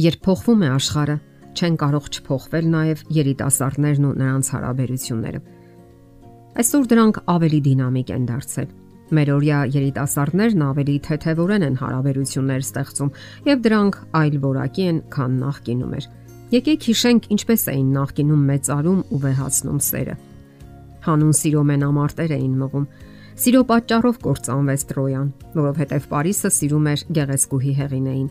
Երբ փոխվում է աշխարհը, չեն կարող չփոխվել նաև երիտասարդներն ու նրանց հարաբերությունները։ Այսօր դրանք ավելի դինամիկ են դարձել։ Մեր օրյա երիտասարդներն ավելի թեթևորեն են հարաբերություններ ստեղծում եւ դրանք այլ որակի են, քան նախկինում էր։ Եկեք հիշենք ինչպես էին նախկինում մեծարում ու վեհացնում սերը։ Հանուն սիրո մենամարտեր էին մղում։ Սիրո պատճառով կործանվեց Տրոյան, որովհետև Փարիսը սիրում էր գեղեցկուհի հեղինեին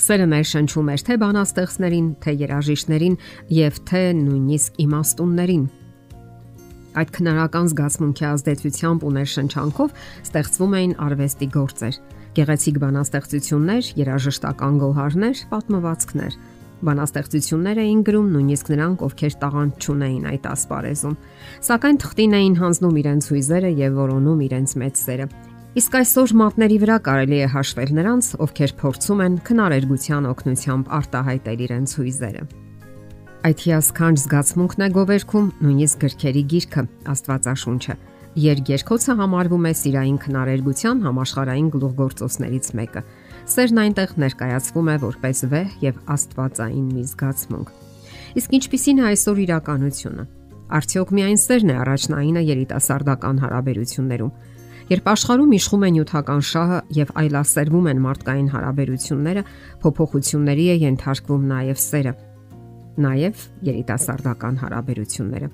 Սերը մեր շնչում էր թե բանաստեղծներին, թե երաժիշտներին եւ թե նույնիսկ իմաստուններին։ Այդ քնարական զգացմունքի ազդեցությամբ ու ներշնչանքով ստեղծվում էին արվեստի գործեր, գեղեցիկ բանաստեղծություններ, երաժշտական գոհարներ, պատմվածքներ։ Բանաստեղծություններ էին գրում նույնիսկ նրանք, ովքեր տաղանդ չունեին այդ ասպարեզում։ Սակայն թղթին էին հանձնում իրենց հույզերը եւ որոնում իրենց մեծ սերը։ Իսկ այսօր մատների վրա կարելի է հաշվել նրանց, ովքեր փորձում են քնարերգության օգնությամբ արտահայտել իրենց հույզերը։ Այդ հիասքանչ զգացմունքն է գովերքում նույնիսկ գրքերի գիրքը Աստվածաշունչը։ Երգերքոցը համարվում է սիրային քնարերգության համաշխարային գլուխգործոցներից մեկը։ Սերն այնտեղ ներկայացվում է որպես վեհ եւ աստվածային մի զգացմունք։ Իսկ ինչպիսին է այսօր իրականությունը։ Արդյոք միայն սերն է առաջնայինը երիտասարդական հարաբերություններում Երբ աշխարհում իշխում է նյութական շահը եւ այլասերվում են մարդկային հարաբերությունները, փոփոխությունների է ենթարկվում նաեւ սերը, նաեւ երիտասարդական հարաբերությունները։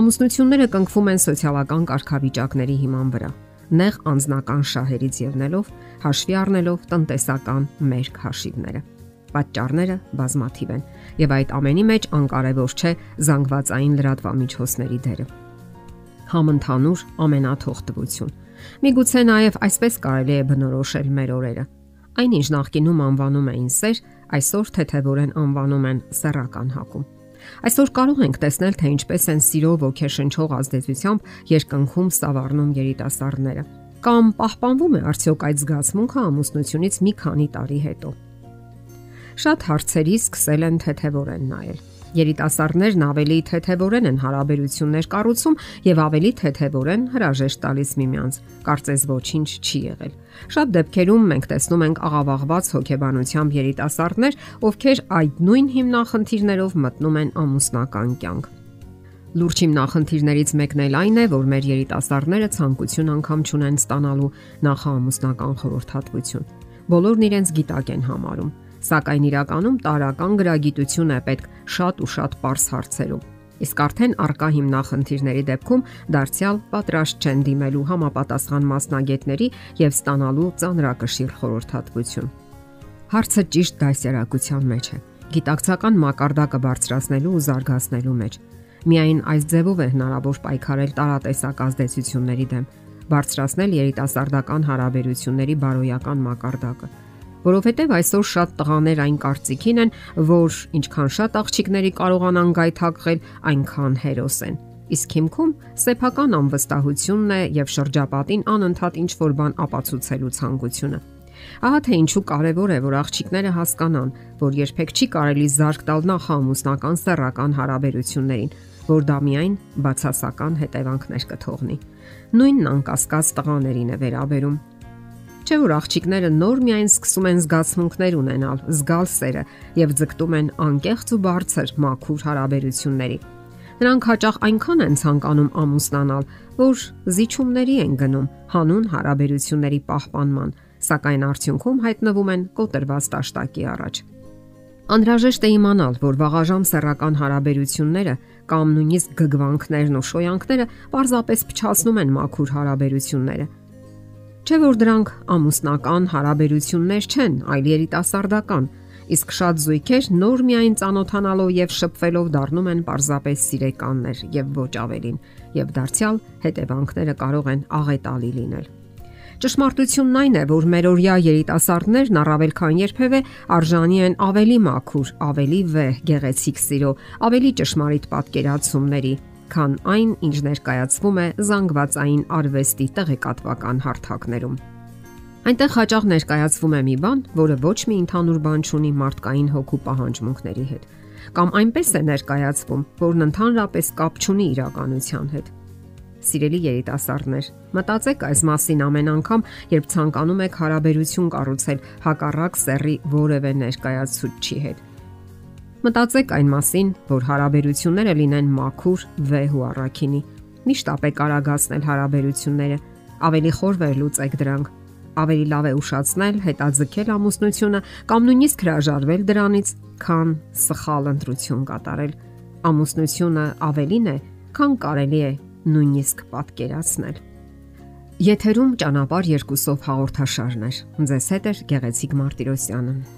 Ամուսնությունները կնքվում են սոցիալական կարգավիճակների հիման վրա, նեղ անձնական շահերից ելնելով, հաշվի առնելով տնտեսական մերկ հաշիվները։ Պատճառները բազմաթիվ են, եւ այդ ամենի մեջ անկարևոր չէ զանգվածային լրատվամիջոցների դերը համընդհանուր ամենաթողտվություն։ Միգուցե նաև այսպես կարելի է բնորոշել մեր օրերը։ Այնինչ նախկինում անվանում էին սեր, այսօր թեթևորեն անվանում են սեռական հակում։ Այսօր կարող ենք տեսնել, թե ինչպես են սիրո ոգեշնչող ազդեցությամբ երկնքում սավառնում երիտասարդները։ Կամ պահպանվում է արդյոք այդ զգացմունքը ամուսնությունից մի քանի տարի հետո։ Շատ հարցերի սկսել են թեթևորեն նայել Երիտասարդներն ավելի թեթևորեն են հարաբերություններ կառուցում եւ ավելի թեթևորեն հրաժեշտ տալիս միմյանց։ Կարծես ոչինչ չի եղել։ Շատ դեպքերում մենք տեսնում ենք աղավաղված հոգեբանությամբ երիտասարդներ, ովքեր այդ նույն հիմնախնդիրներով մտնում են ամուսնական կյանք։ Լուրջ հիմնախնդիրներից մեկն էլ այն է, որ մեր երիտասարդները ցանկություն անգամ չունեն ստանալու նախաամուսնական խորհրդատվություն։ Բոլորն իրենց գիտակ են համարում Սակայն իրականում տարական գրագիտություն է պետք շատ ու շատ པարս հարցերում։ Իսկ արդեն արկա հիմնախնդիրների դեպքում դարձյալ պատրաստ չեն դիմելու համապատասխան մասնագետների եւ ստանալու ծանրակշիռ խորհրդատվություն։ Հարցը ճիշտ դասերակցության մեջ է։ Գիտակցական մակարդակը բարձրացնելու ու զարգացնելու մեջ։ Միայն այս ձևով է հնարավոր պայքարել տարատեսակ ազդեցությունների դեմ, բարձրացնել երիտասարդական հարաբերությունների բարոյական մակարդակը որովհետև այսօր շատ տղաներ այն կարծիքին են, որ ինչքան շատ աղջիկների կարողանան գայթակղել, այնքան հերոս են։ Իսկ հիմքում սեփական անվստահությունն է եւ շրջապատին անընդհատ ինչ որ բան ապացուցելու ցանկությունը։ Ահա թե ինչու կարևոր է, որ աղջիկները հասկանան, որ երբեք չի կարելի զարգ տալ նախամուսնական սեռական հարաբերություններին, որ դա միայն բացասական հետևանքներ կթողնի։ Նույնն անկասկած տղաներին է վերաբերում Չէ որ աղջիկները նոր միայն սկսում են զգացմունքներ ունենալ, զգալ սերը եւ ձգտում են անկեղծ ու բարձր մաքուր հարաբերությունների։ Նրանք հաճախ այնքան են ցանկանում ամուսնանալ, որ զիջումների են գնում հանուն հարաբերությունների պահպանման, սակայն արդյունքում հայտնվում են կոտրված տաշտակի առաջ։ Անհրաժեշտ է իմանալ, որ վաղաժամ սեռական հարաբերությունները կամ նույնիսկ գգվանքներն ու շոյանքները պարզապես փչացնում են մաքուր հարաբերությունները Չէ որ դրանք ամուսնական հարաբերություններ չեն, այլ երիտասարդական, իսկ շատ զույգեր նոր միայն ծանոթանալով եւ շփվելով դառնում են parzapes սիրեկաններ եւ ոչ ավելին, եւ դարձյալ հետևանքները կարող են աղետալի լինել։ Ճշմարտությունն այն է, որ մերօրյա երիտասարդներն առավել քան երբևէ արժանի են ավելի մաքուր, ավելի վեհ, գեղեցիկ սիրո, ավելի ճշմարիտ պատկերացումների, քան այն, ինչ ներկայացվում է զանգվածային արվեստի տեղեկատվական հարթակներում։ Այնտեղ հաճախ ներկայացվում է մի բան, որը ոչ մի ընդհանուր բան չունի մարդկային հոգու պահանջմունքների հետ, կամ այնպես է ներկայացվում, որն ընդհանրապես կապ չունի իրականության հետ։ Սիրելի երիտասարդներ, մտածեք այս մասին ամեն անգամ, երբ ցանկանում եք հարաբերություն կառուցել հակառակ սեռի որևէ ներկայացուցչի հետ։ Մտածեք այն մասին, որ հարաբերությունները լինեն մաքուր, վեհ ու առաքինի։ Միշտ ապեք արագացնել հարաբերությունները, ավելի խոր վերլուծեք դրանք։ Ավելի լավ է ուշացնել, հետաձգել ամուսնությունը կամ նույնիսկ հրաժարվել դրանից, քան սխալ ընտրություն կատարել։ Ամուսնությունը ավելին է, քան կարելի է նույնիսկ պատկերացնել։ Եթերում ճանապար երկուսով հաղորդաշարներ։ Ձեզ հետ է Գեղեցիկ Մարտիրոսյանը։